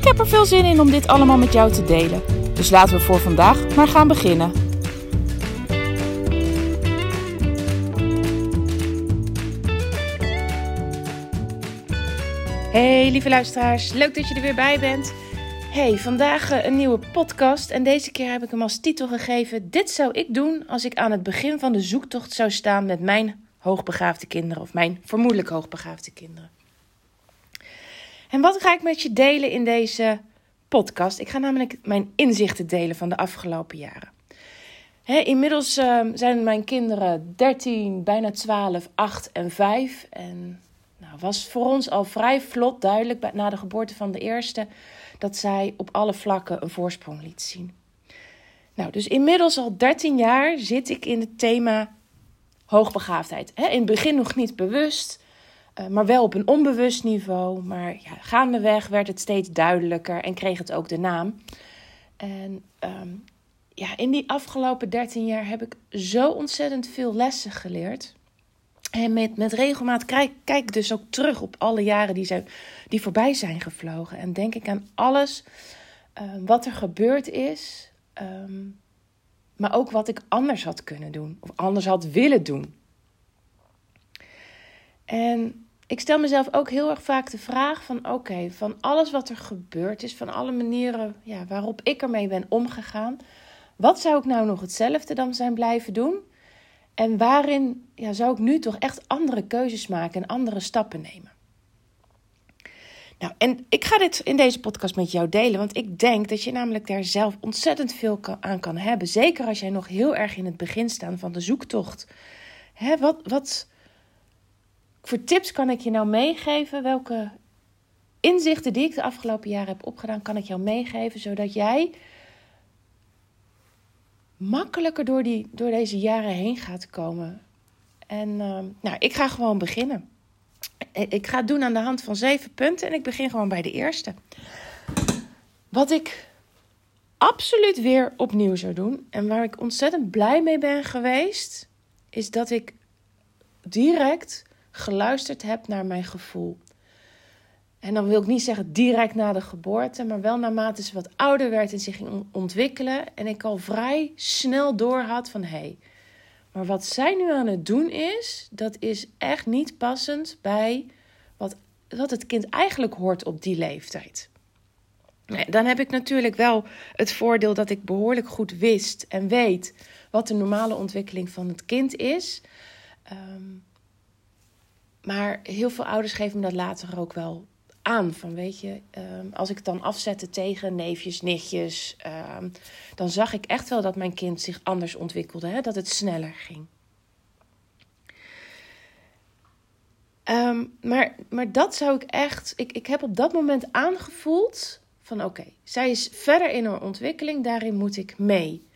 Ik heb er veel zin in om dit allemaal met jou te delen. Dus laten we voor vandaag maar gaan beginnen. Hey lieve luisteraars, leuk dat je er weer bij bent. Hey, vandaag eh, een nieuwe podcast en deze keer heb ik hem als titel gegeven: Dit zou ik doen als ik aan het begin van de zoektocht zou staan met mijn hoogbegaafde kinderen of mijn vermoedelijk hoogbegaafde kinderen. En wat ga ik met je delen in deze podcast? Ik ga namelijk mijn inzichten delen van de afgelopen jaren. inmiddels ehm, zijn mijn kinderen 13, bijna 12, 8 en 5. En nou, was voor ons al vrij vlot duidelijk na de geboorte van de eerste dat zij op alle vlakken een voorsprong liet zien. Nou, dus inmiddels al 13 jaar zit ik in het thema hoogbegaafdheid. in het begin nog niet bewust, maar wel op een onbewust niveau. Maar ja, gaandeweg werd het steeds duidelijker en kreeg het ook de naam. En ehm, ja, in die afgelopen 13 jaar heb ik zo ontzettend veel lessen geleerd. En met, met regelmaat kijk, kijk ik dus ook terug op alle jaren die, zijn, die voorbij zijn gevlogen. En denk ik aan alles ehm, wat er gebeurd is. Ehm, maar ook wat ik anders had kunnen doen. Of anders had willen doen. En ik stel mezelf ook heel erg vaak de vraag van oké, van alles wat er gebeurd is, van alle manieren ja, waarop ik ermee ben omgegaan, wat zou ik nou nog hetzelfde dan zijn blijven doen? En waarin ja, zou ik nu toch echt andere keuzes maken en andere stappen nemen? Nou, en ik ga dit in deze podcast met jou delen, want ik denk dat je namelijk daar zelf ontzettend veel aan kan hebben. Zeker als jij nog heel erg in het begin staat van de zoektocht. Hè, wat, wat, voor tips kan ik je nou meegeven? Welke inzichten die ik de afgelopen jaren heb opgedaan, kan ik jou meegeven, zodat jij makkelijker door, die, door deze jaren heen gaat komen. En uh, nou, ik ga gewoon beginnen. Ik ga het doen aan de hand van zeven punten en ik begin gewoon bij de eerste. Wat ik absoluut weer opnieuw zou doen en waar ik ontzettend blij mee ben geweest, is dat ik direct geluisterd heb naar mijn gevoel. En dan wil ik niet zeggen direct na de geboorte, maar wel naarmate ze wat ouder werd en zich ging ontwikkelen. En ik al vrij snel door had van hé, hey, maar wat zij nu aan het doen is, dat is echt niet passend bij wat, wat het kind eigenlijk hoort op die leeftijd. dan heb ik natuurlijk wel het voordeel dat ik behoorlijk goed wist en weet wat de normale ontwikkeling van het kind is. Um, maar heel veel ouders geven me dat later ook wel aan. Van weet je, ehm, als ik het dan afzette tegen neefjes, nichtjes, ehm, dan zag ik echt wel dat mijn kind zich anders ontwikkelde, hè? dat het sneller ging. Ehm, maar, maar dat zou ik echt. Ik, ik heb op dat moment aangevoeld van oké, zij is verder in haar ontwikkeling, daarin moet ik mee.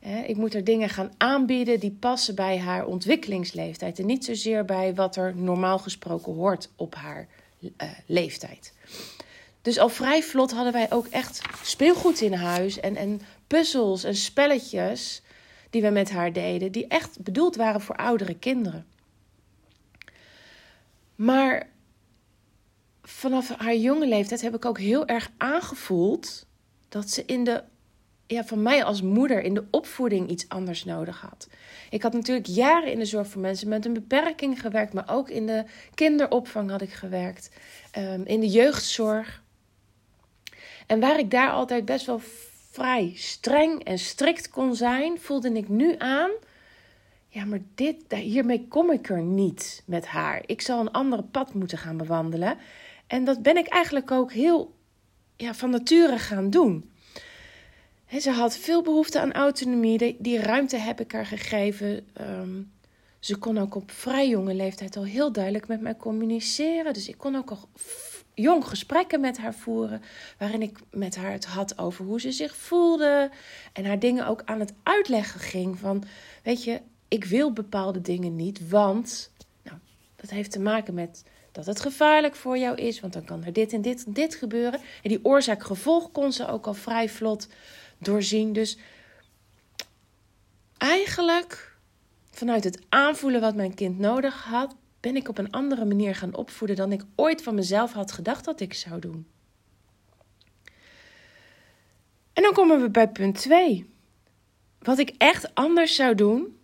Ik moet er dingen gaan aanbieden die passen bij haar ontwikkelingsleeftijd. En niet zozeer bij wat er normaal gesproken hoort op haar uh, leeftijd. Dus al vrij vlot hadden wij ook echt speelgoed in huis. En, en puzzels en spelletjes die we met haar deden. Die echt bedoeld waren voor oudere kinderen. Maar vanaf haar jonge leeftijd heb ik ook heel erg aangevoeld dat ze in de ja, van mij als moeder in de opvoeding iets anders nodig had. Ik had natuurlijk jaren in de zorg voor mensen met een beperking gewerkt, maar ook in de kinderopvang had ik gewerkt, um, in de jeugdzorg. En waar ik daar altijd best wel vrij streng en strikt kon zijn, voelde ik nu aan. Ja, maar dit, hiermee kom ik er niet met haar. Ik zal een andere pad moeten gaan bewandelen. En dat ben ik eigenlijk ook heel ja, van nature gaan doen ze had veel behoefte aan autonomie. Die, ruimte heb ik haar gegeven. Ehm, ze kon ook op vrij jonge leeftijd al heel duidelijk met mij communiceren. Dus ik kon ook al jong gesprekken met haar voeren. Waarin ik met haar het had over hoe ze zich voelde. En haar dingen ook aan het uitleggen ging. Van, weet je, ik wil bepaalde dingen niet. Want, nou, dat heeft te maken met dat het gevaarlijk voor jou is. Want dan kan er dit en dit en dit gebeuren. En die oorzaak-gevolg kon ze ook al vrij vlot doorzien. Dus eigenlijk, vanuit het aanvoelen wat mijn kind nodig had, ben ik op een andere manier gaan opvoeden dan ik ooit van mezelf had gedacht dat ik zou doen. En dan komen we bij punt 2. Wat ik echt anders zou doen.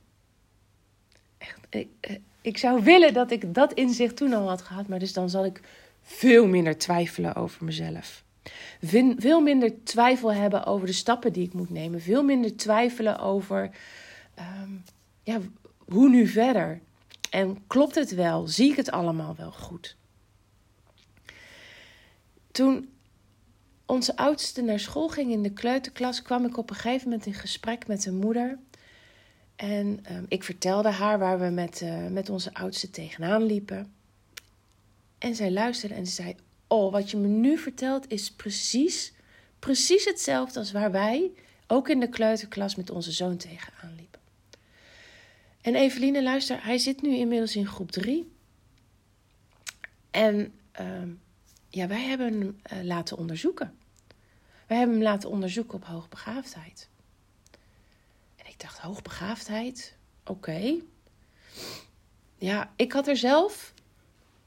Ik, eh, ik zou willen dat ik dat inzicht toen al had gehad, maar dus dan zal ik veel minder twijfelen over mezelf. Veel minder twijfel hebben over de stappen die ik moet nemen. Veel minder twijfelen over ehm, ja, hoe nu verder. En klopt het wel? Zie ik het allemaal wel goed? Toen onze oudste naar school ging in de kleuterklas, kwam ik op een gegeven moment in gesprek met een moeder. En ehm, ik vertelde haar waar we met, uh, met onze oudste tegenaan liepen. En zij luisterde en ze zei: Oh, wat je me nu vertelt is precies, precies hetzelfde als waar wij ook in de kleuterklas met onze zoon tegenaan liepen. En Eveline, luister, hij zit nu inmiddels in groep 3. En uh, ja, wij hebben hem uh, laten onderzoeken. Wij hebben hem laten onderzoeken op hoogbegaafdheid. En ik dacht, hoogbegaafdheid? Oké. Ja, ik had er zelf,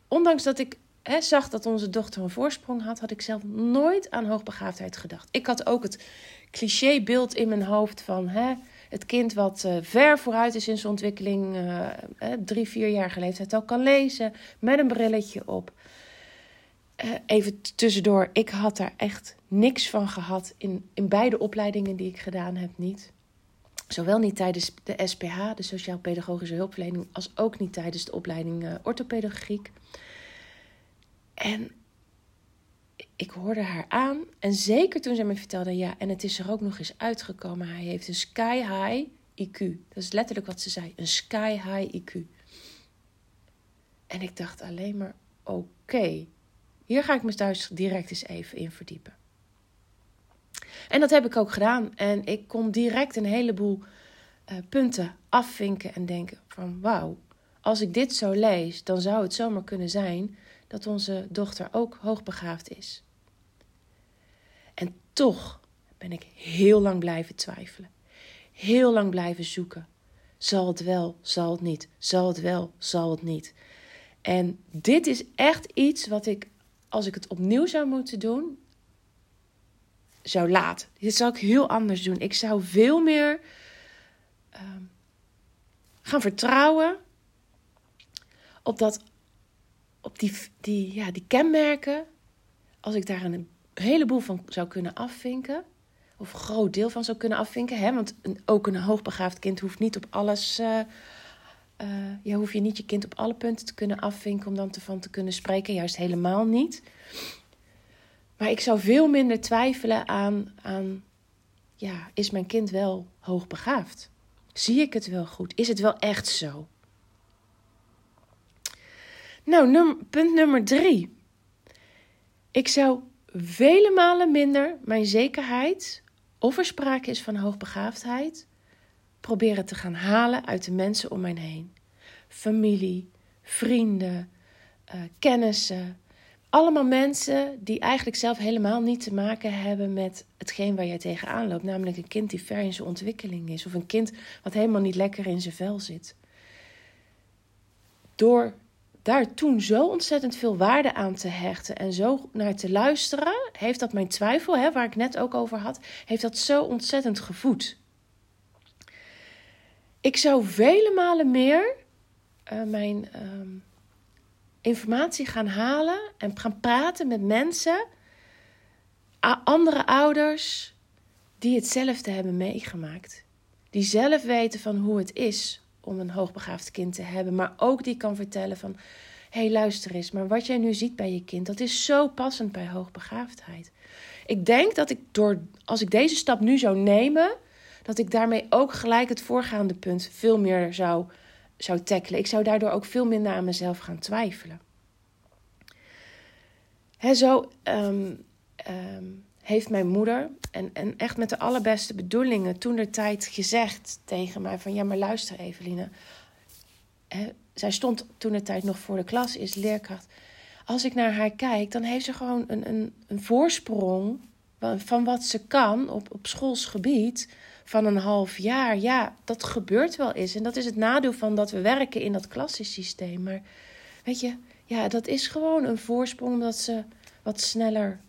ondanks dat ik zag dat onze dochter een voorsprong had, had ik zelf nooit aan hoogbegaafdheid gedacht. Ik had ook het clichébeeld in mijn hoofd van het kind wat uh, ver vooruit is in zijn ontwikkeling, uh, drie, vierjarige leeftijd al kan lezen, met een brilletje op. Uh, even tussendoor, ik had daar echt niks van gehad in, in beide opleidingen die ik gedaan heb, niet. Zowel niet tijdens de SPH, de Sociaal-Pedagogische Hulpverlening, als ook niet tijdens de opleiding Orthopedagogiek. En ik hoorde haar aan. En zeker toen zij me vertelde, ja, en het is er ook nog eens uitgekomen. Hij heeft een sky high IQ. Dat is letterlijk wat ze zei. Een sky high IQ. En ik dacht alleen maar, oké. hier ga ik me thuis direct eens even in verdiepen. En dat heb ik ook gedaan. En ik kon direct een heleboel uh, punten afvinken en denken van wauw, als ik dit zo lees, dan zou het zomaar kunnen zijn dat onze dochter ook hoogbegaafd is. En toch ben ik heel lang blijven twijfelen. Heel lang blijven zoeken. Zal het wel, zal het niet, zal het wel, zal het niet. En dit is echt iets wat ik, als ik het opnieuw zou moeten doen, zou laten. Dit zou ik heel anders doen. Ik zou veel meer uh, gaan vertrouwen op, dat, op die, die, ja, die kenmerken. Als ik daar een heleboel van zou kunnen afvinken. Of een groot deel van zou kunnen afvinken. Hè? Want ook een hoogbegaafd kind hoeft niet op alles. Uh, uh, ja, hoef je niet je kind op alle punten te kunnen afvinken om dan ervan te kunnen spreken. Juist helemaal niet. Maar ik zou veel minder twijfelen aan, aan ja, is mijn kind wel hoogbegaafd? Zie ik het wel goed? Is het wel echt zo? Nou, punt nummer drie. Ik zou vele malen minder mijn zekerheid of er sprake is van hoogbegaafdheid proberen te gaan halen uit de mensen om mij heen. Familie, vrienden, uh, kennissen, allemaal mensen die eigenlijk zelf helemaal niet te maken hebben met hetgeen waar jij tegenaan loopt. Namelijk een kind die ver in zijn ontwikkeling is. Of een kind wat helemaal niet lekker in zijn vel zit. Door daar toen zo ontzettend veel waarde aan te hechten en zo naar te luisteren, heeft dat mijn twijfel, hè, waar ik net ook over had, heeft dat zo ontzettend gevoed. Ik zou vele malen meer uh, mijn. Uh, informatie gaan halen en gaan praten met mensen, andere ouders, die hetzelfde hebben meegemaakt. Die zelf weten van hoe het is om een hoogbegaafd kind te hebben, maar ook die kan vertellen van hé hey, luister eens, maar wat jij nu ziet bij je kind, dat is zo passend bij hoogbegaafdheid. Ik denk dat ik door, als ik deze stap nu zou nemen, dat ik daarmee ook gelijk het voorgaande punt veel meer zou zou tackelen. Ik zou daardoor ook veel minder aan mezelf gaan twijfelen. Hè, zo ehm, ehm, heeft mijn moeder, en, en echt met de allerbeste bedoelingen, toen de tijd gezegd tegen mij: van ja, maar luister, Eveline. Zij stond toen de tijd nog voor de klas, is leerkracht. Als ik naar haar kijk, dan heeft ze gewoon een, een, een voorsprong van wat ze kan op, op schoolsgebied van een half jaar. Ja, dat gebeurt wel eens. En dat is het nadeel van dat we werken in dat klassensysteem. Maar weet je, ja, dat is gewoon een voorsprong omdat ze wat sneller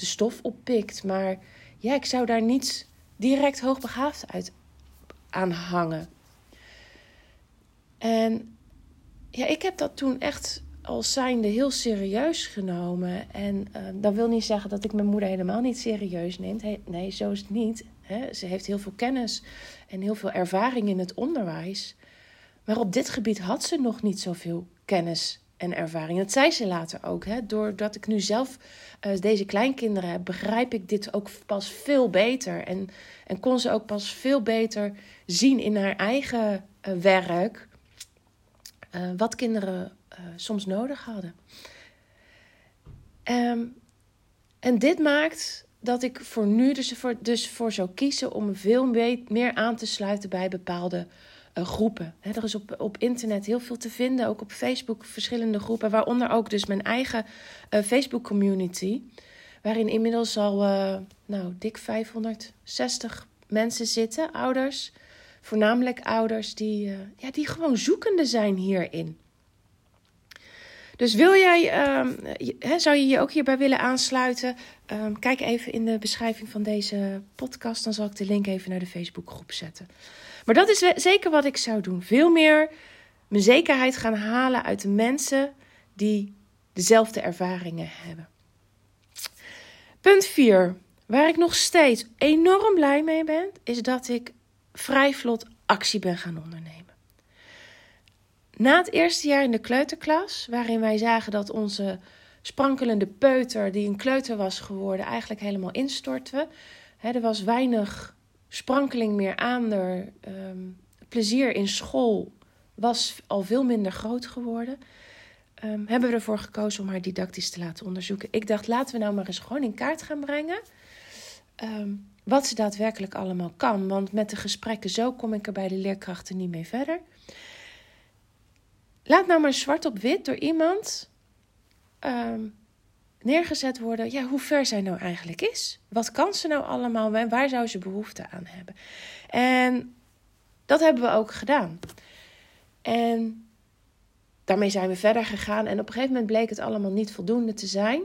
de stof oppikt. Maar ja, ik zou daar niet direct hoogbegaafd uit aan hangen. En ja, ik heb dat toen echt als zijnde heel serieus genomen. En uh, dat wil niet zeggen dat ik mijn moeder helemaal niet serieus neem. nee, zo is het niet. Ze heeft heel veel kennis en heel veel ervaring in het onderwijs. Maar op dit gebied had ze nog niet zoveel kennis en ervaring. Dat zei ze later ook. Hè. Doordat ik nu zelf uh, deze kleinkinderen heb, begrijp ik dit ook pas veel beter. En, en kon ze ook pas veel beter zien in haar eigen uh, werk. Uh, wat kinderen soms nodig hadden. Um, en dit maakt dat ik voor nu dus voor, dus voor zou kiezen om veel meer aan te sluiten bij bepaalde groepen. He, er is op, op internet heel veel te vinden, ook op Facebook verschillende groepen, waaronder ook dus mijn eigen uh, Facebook community, waarin inmiddels al uh, nou, dik 560 mensen zitten, ouders, voornamelijk ouders die, ja, die gewoon zoekende zijn hierin. Dus wil jij, um, zou je je ook hierbij willen aansluiten? Um, kijk even in de beschrijving van deze podcast. Dan zal ik de link even naar de Facebookgroep zetten. Maar dat is zeker wat ik zou doen. Veel meer mijn zekerheid gaan halen uit de mensen die dezelfde ervaringen hebben. Punt 4. Waar ik nog steeds enorm blij mee ben, is dat ik vrij vlot actie ben gaan ondernemen. Na het eerste jaar in de kleuterklas, waarin wij zagen dat onze sprankelende peuter, die een kleuter was geworden, eigenlijk helemaal instortte. er was weinig sprankeling meer aan. Er, ehm, plezier in school was al veel minder groot geworden. Um, hebben we ervoor gekozen om haar didactisch te laten onderzoeken. Ik dacht, laten we nou maar eens gewoon in kaart gaan brengen. Ehm, wat ze daadwerkelijk allemaal kan. Want met de gesprekken zo kom ik er bij de leerkrachten niet mee verder. Laat nou maar zwart op wit door iemand neergezet worden. Ja, hoe ver zij nou eigenlijk is. Wat kan ze nou allemaal en waar zou ze behoefte aan hebben. En dat hebben we ook gedaan. En daarmee zijn we verder gegaan. En op een gegeven moment bleek het allemaal niet voldoende te zijn.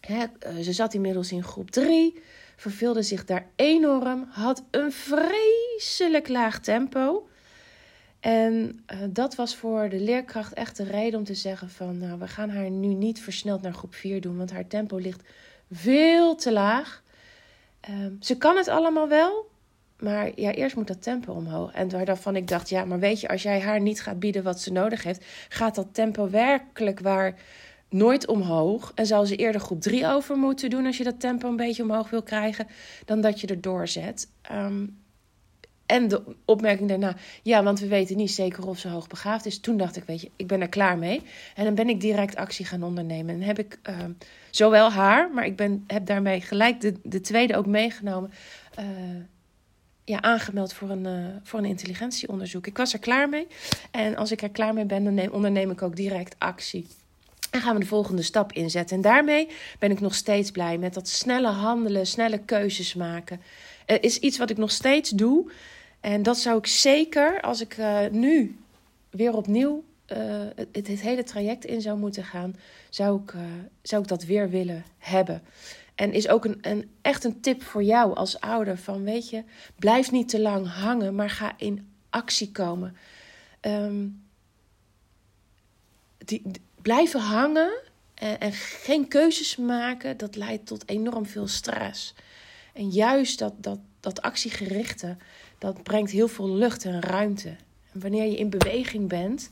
Eh, ze zat inmiddels in groep 3, verveelde zich daar enorm, had een vreselijk laag tempo. En uh, dat was voor de leerkracht echt de reden om te zeggen van... nou, we gaan haar nu niet versneld naar groep 4 doen... want haar tempo ligt veel te laag. Uh, ze kan het allemaal wel, maar ja, eerst moet dat tempo omhoog. En waarvan ik dacht, ja, maar weet je... als jij haar niet gaat bieden wat ze nodig heeft... gaat dat tempo werkelijk waar nooit omhoog. En zal ze eerder groep 3 over moeten doen... als je dat tempo een beetje omhoog wil krijgen... dan dat je er doorzet. Um, en de opmerking daarna, ja, want we weten niet zeker of ze hoogbegaafd is. Toen dacht ik, weet je, ik ben er klaar mee. En dan ben ik direct actie gaan ondernemen. En heb ik uh, zowel haar, maar ik ben, heb daarmee gelijk de, de tweede ook meegenomen. Uh, ja, aangemeld voor een, uh, voor een intelligentieonderzoek. Ik was er klaar mee. En als ik er klaar mee ben, dan neem, onderneem ik ook direct actie. En gaan we de volgende stap inzetten. En daarmee ben ik nog steeds blij met dat snelle handelen, snelle keuzes maken. Is iets wat ik nog steeds doe. En dat zou ik zeker, als ik uh, nu weer opnieuw uh, het, het, hele traject in zou moeten gaan, zou ik, uh, zou ik dat weer willen hebben. En is ook een, een, echt een tip voor jou als ouder: van weet je, blijf niet te lang hangen, maar ga in actie komen. Um, die, die, blijven hangen en, en geen keuzes maken, dat leidt tot enorm veel stress. En juist dat, dat, dat actiegerichte, dat brengt heel veel lucht en ruimte. En wanneer je in beweging bent,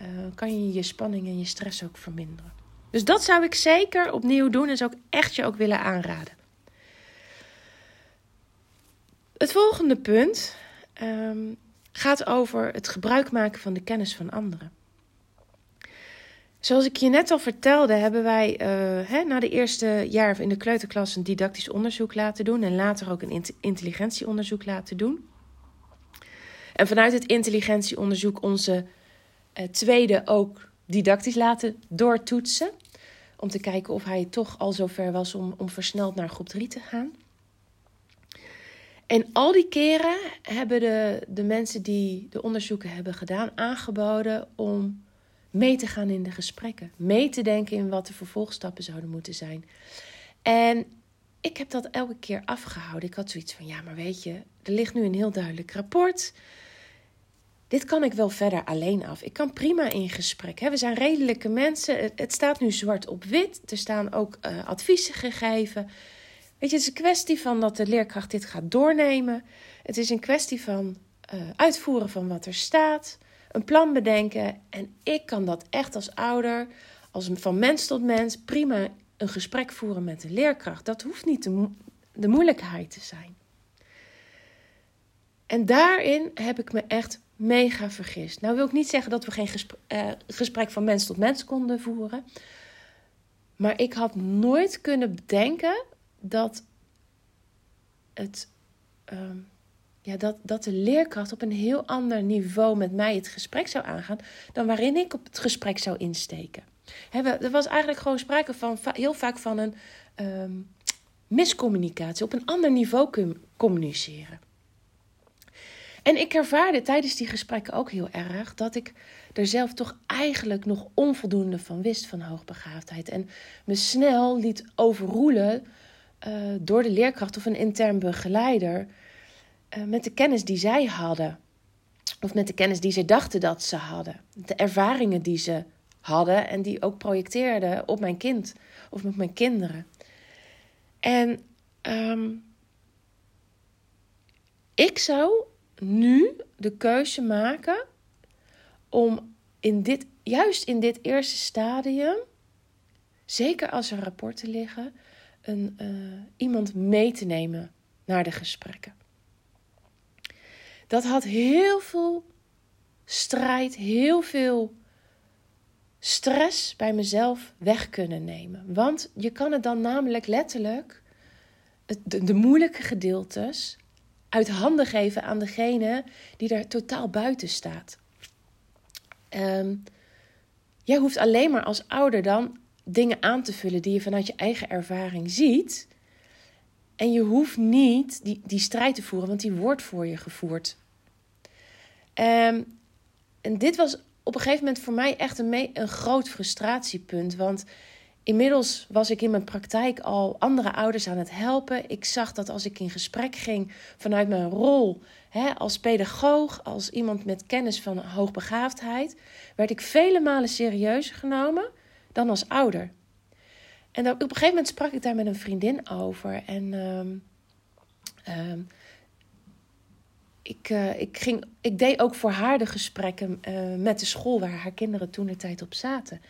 uh, kan je je spanning en je stress ook verminderen. Dus dat zou ik zeker opnieuw doen en zou ik echt je ook willen aanraden. Het volgende punt um, gaat over het gebruik maken van de kennis van anderen. Zoals ik je net al vertelde, hebben wij uh, hè, na de eerste jaar in de kleuterklas een didactisch onderzoek laten doen en later ook een intelligentieonderzoek laten doen. En vanuit het intelligentieonderzoek onze uh, tweede ook didactisch laten doortoetsen. Om te kijken of hij toch al zover was om, om versneld naar groep 3 te gaan. En al die keren hebben de, de mensen die de onderzoeken hebben gedaan aangeboden om mee te gaan in de gesprekken. Mee te denken in wat de vervolgstappen zouden moeten zijn. En ik heb dat elke keer afgehouden. Ik had zoiets van: ja, maar weet je, er ligt nu een heel duidelijk rapport. Dit kan ik wel verder alleen af. Ik kan prima in gesprek. We zijn redelijke mensen. Het staat nu zwart op wit. Er staan ook uh, adviezen gegeven. Weet je, het is een kwestie van dat de leerkracht dit gaat doornemen. Het is een kwestie van uh, uitvoeren van wat er staat een plan bedenken. En ik kan dat echt als ouder, als van mens tot mens, prima een gesprek voeren met de leerkracht. Dat hoeft niet de, moeilijkheid te zijn. En daarin heb ik me echt mega vergist. Nou wil ik niet zeggen dat we geen gesprek, uh, gesprek van mens tot mens konden voeren. Maar ik had nooit kunnen bedenken dat het ehm, ja, dat, dat de leerkracht op een heel ander niveau met mij het gesprek zou aangaan dan waarin ik op het gesprek zou insteken. Er was eigenlijk gewoon sprake van heel vaak van een ehm, miscommunicatie, op een ander niveau communiceren. En ik ervaarde tijdens die gesprekken ook heel erg dat ik er zelf toch eigenlijk nog onvoldoende van wist van hoogbegaafdheid. En me snel liet overroelen uh, door de leerkracht of een intern begeleider eh, met de kennis die zij hadden. Of met de kennis die ze dachten dat ze hadden. De ervaringen die ze hadden en die ook projecteerden op mijn kind of met mijn kinderen. En ehm, ik zou nu de keuze maken om in dit, juist in dit eerste stadium, zeker als er rapporten liggen, een, uh, iemand mee te nemen naar de gesprekken. Dat had heel veel strijd, heel veel stress bij mezelf weg kunnen nemen. Want je kan het dan namelijk letterlijk, de, de moeilijke gedeeltes, uit handen geven aan degene die er totaal buiten staat. Um, jij hoeft alleen maar als ouder dan dingen aan te vullen die je vanuit je eigen ervaring ziet. En je hoeft niet die, die strijd te voeren, want die wordt voor je gevoerd. Um, en dit was op een gegeven moment voor mij echt een, een groot frustratiepunt. Want inmiddels was ik in mijn praktijk al andere ouders aan het helpen. Ik zag dat als ik in gesprek ging vanuit mijn rol hè, als pedagoog, als iemand met kennis van hoogbegaafdheid, werd ik vele malen serieuzer genomen dan als ouder. En op een gegeven moment sprak ik daar met een vriendin over. En um, ik, uh, ik, ging, ik deed ook voor haar de gesprekken uh, met de school waar haar kinderen toen de tijd op zaten.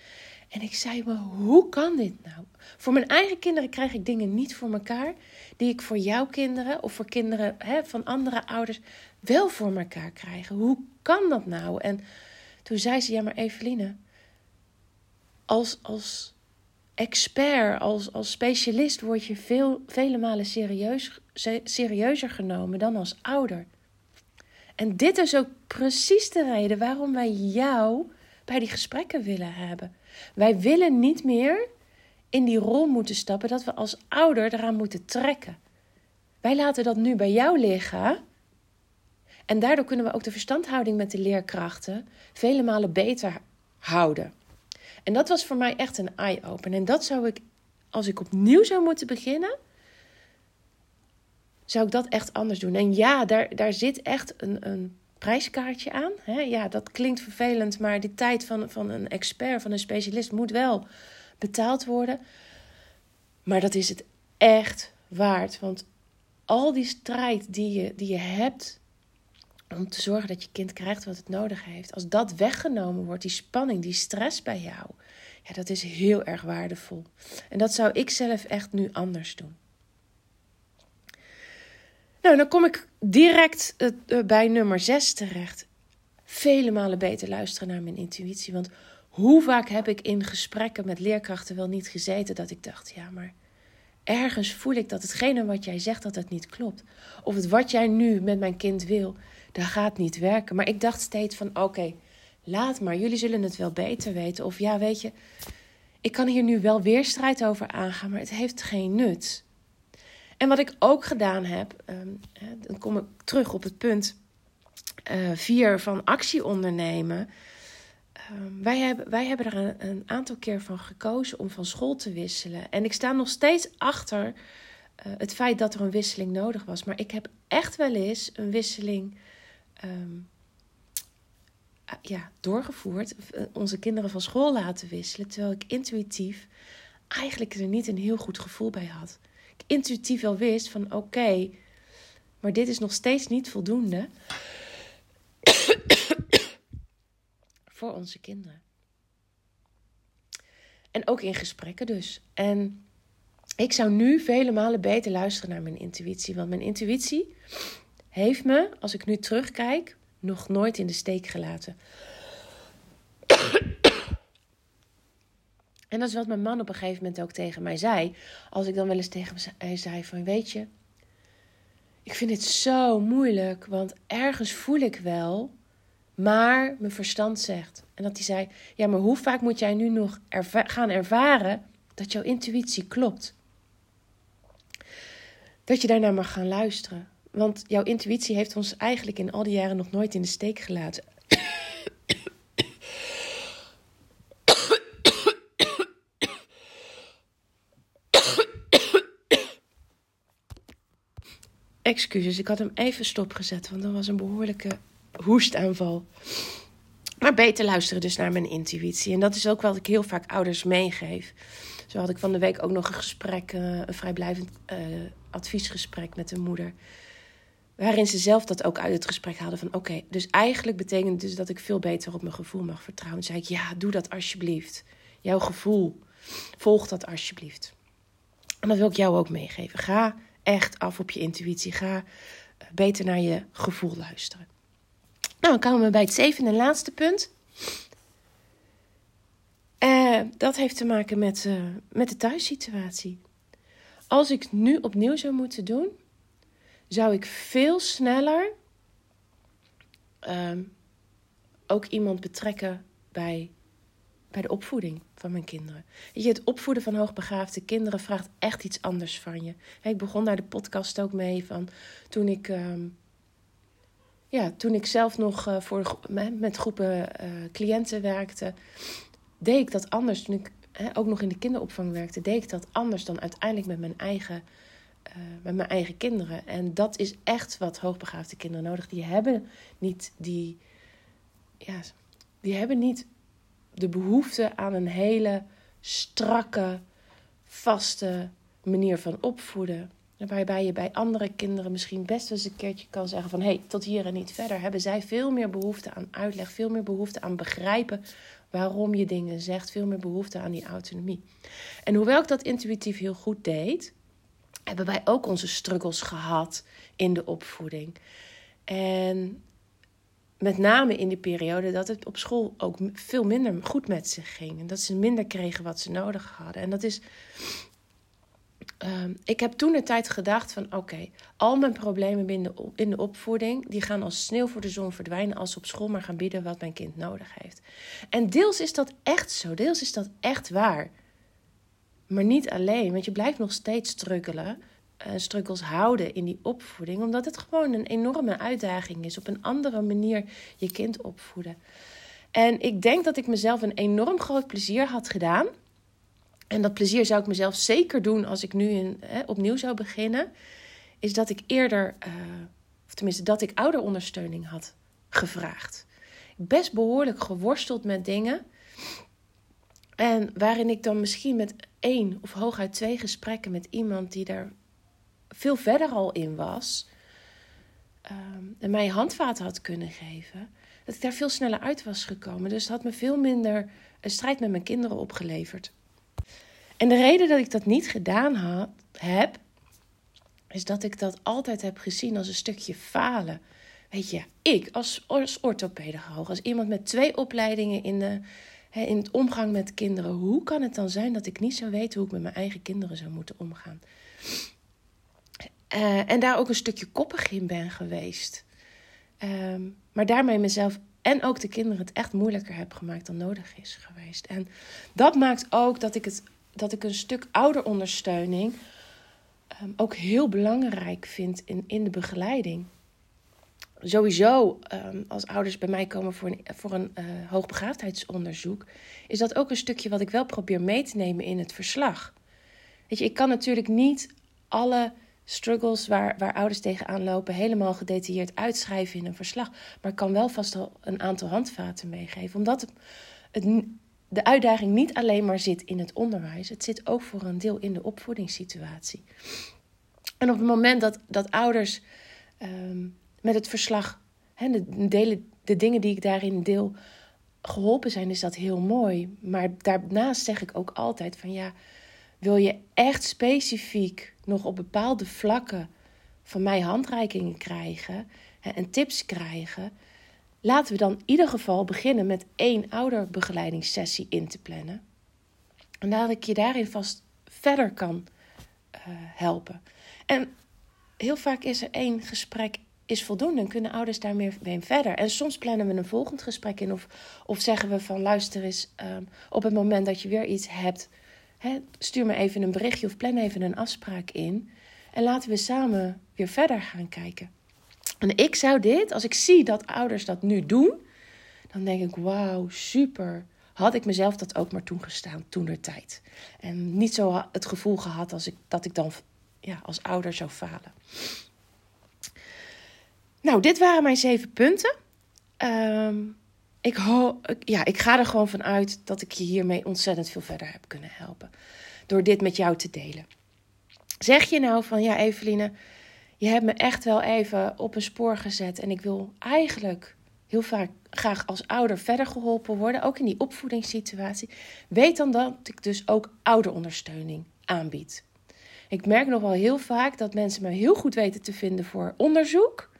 En ik zei me, hoe kan dit nou? Voor mijn eigen kinderen krijg ik dingen niet voor elkaar die ik voor jouw kinderen of voor kinderen hè, van andere ouders wel voor elkaar krijgen. Hoe kan dat nou? En toen zei ze, ja maar Eveline, als, als expert, als, als specialist word je veel, vele malen serieus, serieuzer genomen dan als ouder. En dit is ook precies de reden waarom wij jou bij die gesprekken willen hebben. Wij willen niet meer in die rol moeten stappen dat we als ouder eraan moeten trekken. Wij laten dat nu bij jou liggen. En daardoor kunnen we ook de verstandhouding met de leerkrachten vele malen beter houden. En dat was voor mij echt een eye-open. En dat zou ik, als ik opnieuw zou moeten beginnen, zou ik dat echt anders doen. En ja, daar, daar zit echt een, een prijskaartje aan. Hè? Ja, dat klinkt vervelend, maar die tijd van, van een expert, van een specialist, moet wel betaald worden. Maar dat is het echt waard. Want al die strijd die je, die je hebt om te zorgen dat je kind krijgt wat het nodig heeft, als dat weggenomen wordt, die spanning, die stress bij jou, ja, dat is heel erg waardevol. En dat zou ik zelf echt nu anders doen. Nou, dan kom ik direct uh, bij nummer 6 terecht. Vele malen beter luisteren naar mijn intuïtie. Want Hoe vaak heb ik in gesprekken met leerkrachten wel niet gezeten dat ik dacht: ja, maar ergens voel ik dat hetgene wat jij zegt dat het niet klopt. Of het wat jij nu met mijn kind wil, dat gaat niet werken. Maar ik dacht steeds van oké, laat maar, jullie zullen het wel beter weten. Of ja, weet je, ik kan hier nu wel weer strijd over aangaan, maar het heeft geen nut. En wat ik ook gedaan heb, ehm, dan kom ik terug op het punt uh, vier van actie ondernemen. Ehm, wij, hebben, wij hebben er een, aantal keer van gekozen om van school te wisselen. En ik sta nog steeds achter uh, het feit dat er een wisseling nodig was. Maar ik heb echt wel eens een wisseling um, ja, doorgevoerd. Eh, onze kinderen van school laten wisselen. Terwijl ik intuïtief eigenlijk er niet een heel goed gevoel bij had. Ik intuïtief wel wist van oké, maar dit is nog steeds niet voldoende voor onze kinderen. En ook in gesprekken dus. En ik zou nu vele malen beter luisteren naar mijn intuïtie. Want mijn intuïtie heeft me, als ik nu terugkijk, nog nooit in de steek gelaten. En dat is wat mijn man op een gegeven moment ook tegen mij zei. Als ik dan wel eens tegen hem zei van, weet je, ik vind het zo moeilijk, want ergens voel ik wel maar mijn verstand zegt. En dat hij zei: Ja, maar hoe vaak moet jij nu nog gaan ervaren dat jouw intuïtie klopt? Dat je daarnaar mag gaan luisteren. Want jouw intuïtie heeft ons eigenlijk in al die jaren nog nooit in de steek gelaten. Excuses, ik had hem even stopgezet, want dat was een behoorlijke hoestaanval. Maar beter luisteren dus naar mijn intuïtie. En dat is ook wat ik heel vaak ouders meegeef. Zo had ik van de week ook nog een gesprek, eh, een vrijblijvend uh, adviesgesprek met een moeder. Waarin ze zelf dat ook uit het gesprek hadden van oké, dus eigenlijk betekent dus dat ik veel beter op mijn gevoel mag vertrouwen. Toen zei ik ja, doe dat alsjeblieft. Jouw gevoel, volg dat alsjeblieft. En dat wil ik jou ook meegeven. Ga echt af op je intuïtie. Ga eh, beter naar je gevoel luisteren. Nou, dan komen we bij het zevende en laatste punt. Uh, dat heeft te maken met, uh, met de thuissituatie. Als ik nu opnieuw zou moeten doen, zou ik veel sneller uh, ook iemand betrekken bij, bij de opvoeding van mijn kinderen. Je, het opvoeden van hoogbegaafde kinderen vraagt echt iets anders van je. ik begon daar de podcast ook mee van toen ik ehm, ja, toen ik zelf nog uh, voor, met groepen uh, cliënten werkte, deed ik dat anders. Toen ik ook nog in de kinderopvang werkte, deed ik dat anders dan uiteindelijk met mijn eigen, uh, met mijn eigen kinderen. En dat is echt wat hoogbegaafde kinderen nodig. Die hebben niet die, ja, die hebben niet de behoefte aan een hele strakke, vaste manier van opvoeden. Waarbij je bij andere kinderen misschien best eens een keertje kan zeggen van... hé, hey, tot hier en niet verder. Hebben zij veel meer behoefte aan uitleg, veel meer behoefte aan begrijpen waarom je dingen zegt. Veel meer behoefte aan die autonomie. En hoewel ik dat intuïtief heel goed deed... hebben wij ook onze struggles gehad in de opvoeding. En met name in die periode dat het op school ook veel minder goed met ze ging. En dat ze minder kregen wat ze nodig hadden. En dat is Ehm, ik heb toen de tijd gedacht van oké, al mijn problemen in de, in de opvoeding, die gaan als sneeuw voor de zon verdwijnen als ze op school maar gaan bieden wat mijn kind nodig heeft. En deels is dat echt zo, deels is dat echt waar. Maar niet alleen, want je blijft nog steeds struggelen, struggles houden in die opvoeding, omdat het gewoon een enorme uitdaging is op een andere manier je kind opvoeden. En ik denk dat ik mezelf een enorm groot plezier had gedaan en dat plezier zou ik mezelf zeker doen als ik nu hè, opnieuw zou beginnen. Is dat ik eerder, uh, of tenminste dat ik ouderondersteuning had gevraagd. Best behoorlijk geworsteld met dingen. En waarin ik dan misschien met één of hooguit twee gesprekken met iemand die daar veel verder al in was. Um, en mij handvaten had kunnen geven. Dat ik daar veel sneller uit was gekomen. Dus dat had me veel minder een strijd met mijn kinderen opgeleverd. En de reden dat ik dat niet gedaan had, heb, is dat ik dat altijd heb gezien als een stukje falen. Weet je, ik als, als orthopedagoog, als iemand met twee opleidingen in de, in het omgang met kinderen. Hoe kan het dan zijn dat ik niet zou weten hoe ik met mijn eigen kinderen zou moeten omgaan? Uh, en daar ook een stukje koppig in ben geweest. Ehm, maar daarmee mezelf en ook de kinderen het echt moeilijker heb gemaakt dan nodig is geweest. En dat maakt ook dat ik, het, dat ik een stuk ouderondersteuning um, ook heel belangrijk vind in, in de begeleiding. Sowieso, um, als ouders bij mij komen voor een, voor een uh, hoogbegaafdheidsonderzoek, is dat ook een stukje wat ik wel probeer mee te nemen in het verslag. Weet je, ik kan natuurlijk niet alle struggles waar, waar ouders tegenaan lopen helemaal gedetailleerd uitschrijven in een verslag. Maar ik kan wel vast al een aantal handvaten meegeven. Omdat het, het, de uitdaging niet alleen maar zit in het onderwijs. Het zit ook voor een deel in de opvoedingssituatie. En op het moment dat, dat ouders um, met het verslag, hè, de, delen, de dingen die ik daarin deel, geholpen zijn, is dat heel mooi. Maar daarnaast zeg ik ook altijd van ja, wil je echt specifiek nog op bepaalde vlakken van mij handreikingen krijgen en tips krijgen, laten we dan in ieder geval beginnen met één ouderbegeleidingssessie in te plannen. En dat ik je daarin vast verder kan uh, helpen. En heel vaak is er één gesprek is voldoende en kunnen ouders daarmee verder. En soms plannen we een volgend gesprek in of, of zeggen we van luister eens, um, op het moment dat je weer iets hebt, stuur me even een berichtje of plan even een afspraak in. En laten we samen weer verder gaan kijken. En ik zou dit, als ik zie dat ouders dat nu doen, dan denk ik: wauw, super. Had ik mezelf dat ook maar toegestaan toen der tijd. En niet zo het gevoel gehad als ik, dat ik dan ja, als ouder zou falen. Nou, dit waren mijn zeven punten. Um, ik, ja, ik ga er gewoon van uit dat ik je hiermee ontzettend veel verder heb kunnen helpen. Door dit met jou te delen. Zeg je nou van ja, Eveline, je hebt me echt wel even op een spoor gezet. En ik wil eigenlijk heel vaak graag als ouder verder geholpen worden. Ook in die opvoedingssituatie. Weet dan dat ik dus ook ouderondersteuning aanbied. Ik merk nog wel heel vaak dat mensen me heel goed weten te vinden voor onderzoek.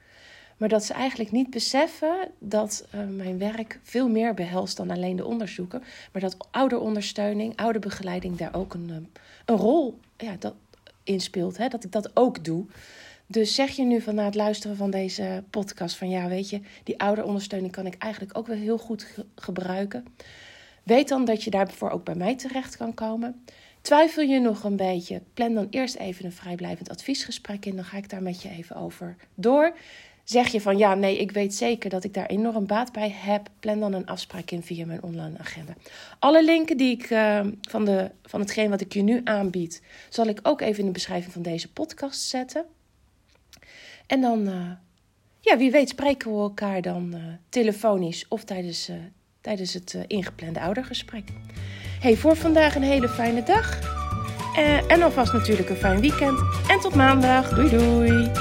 Maar dat ze eigenlijk niet beseffen dat uh, mijn werk veel meer behelst dan alleen de onderzoeken. Maar dat ouderondersteuning, ouderbegeleiding daar ook een, eh, een rol ja, dat inspeelt. Hè? Dat ik dat ook doe. Dus zeg je nu van na het luisteren van deze podcast van ja, weet je, die ouderondersteuning kan ik eigenlijk ook wel heel goed ge gebruiken. Weet dan dat je daarvoor ook bij mij terecht kan komen. Twijfel je nog een beetje? Plan dan eerst even een vrijblijvend adviesgesprek in. Dan ga ik daar met je even over door. Zeg je van ja, nee, ik weet zeker dat ik daar enorm baat bij heb. Plan dan een afspraak in via mijn online agenda. Alle linken die ik uh, van, de, van hetgeen wat ik je nu aanbied, zal ik ook even in de beschrijving van deze podcast zetten. En dan, uh, ja, wie weet, spreken we elkaar dan uh, telefonisch of tijdens, tijdens het ingeplande oudergesprek. Hey, voor vandaag een hele fijne dag. en alvast natuurlijk een fijn weekend. En tot maandag. Doei doei.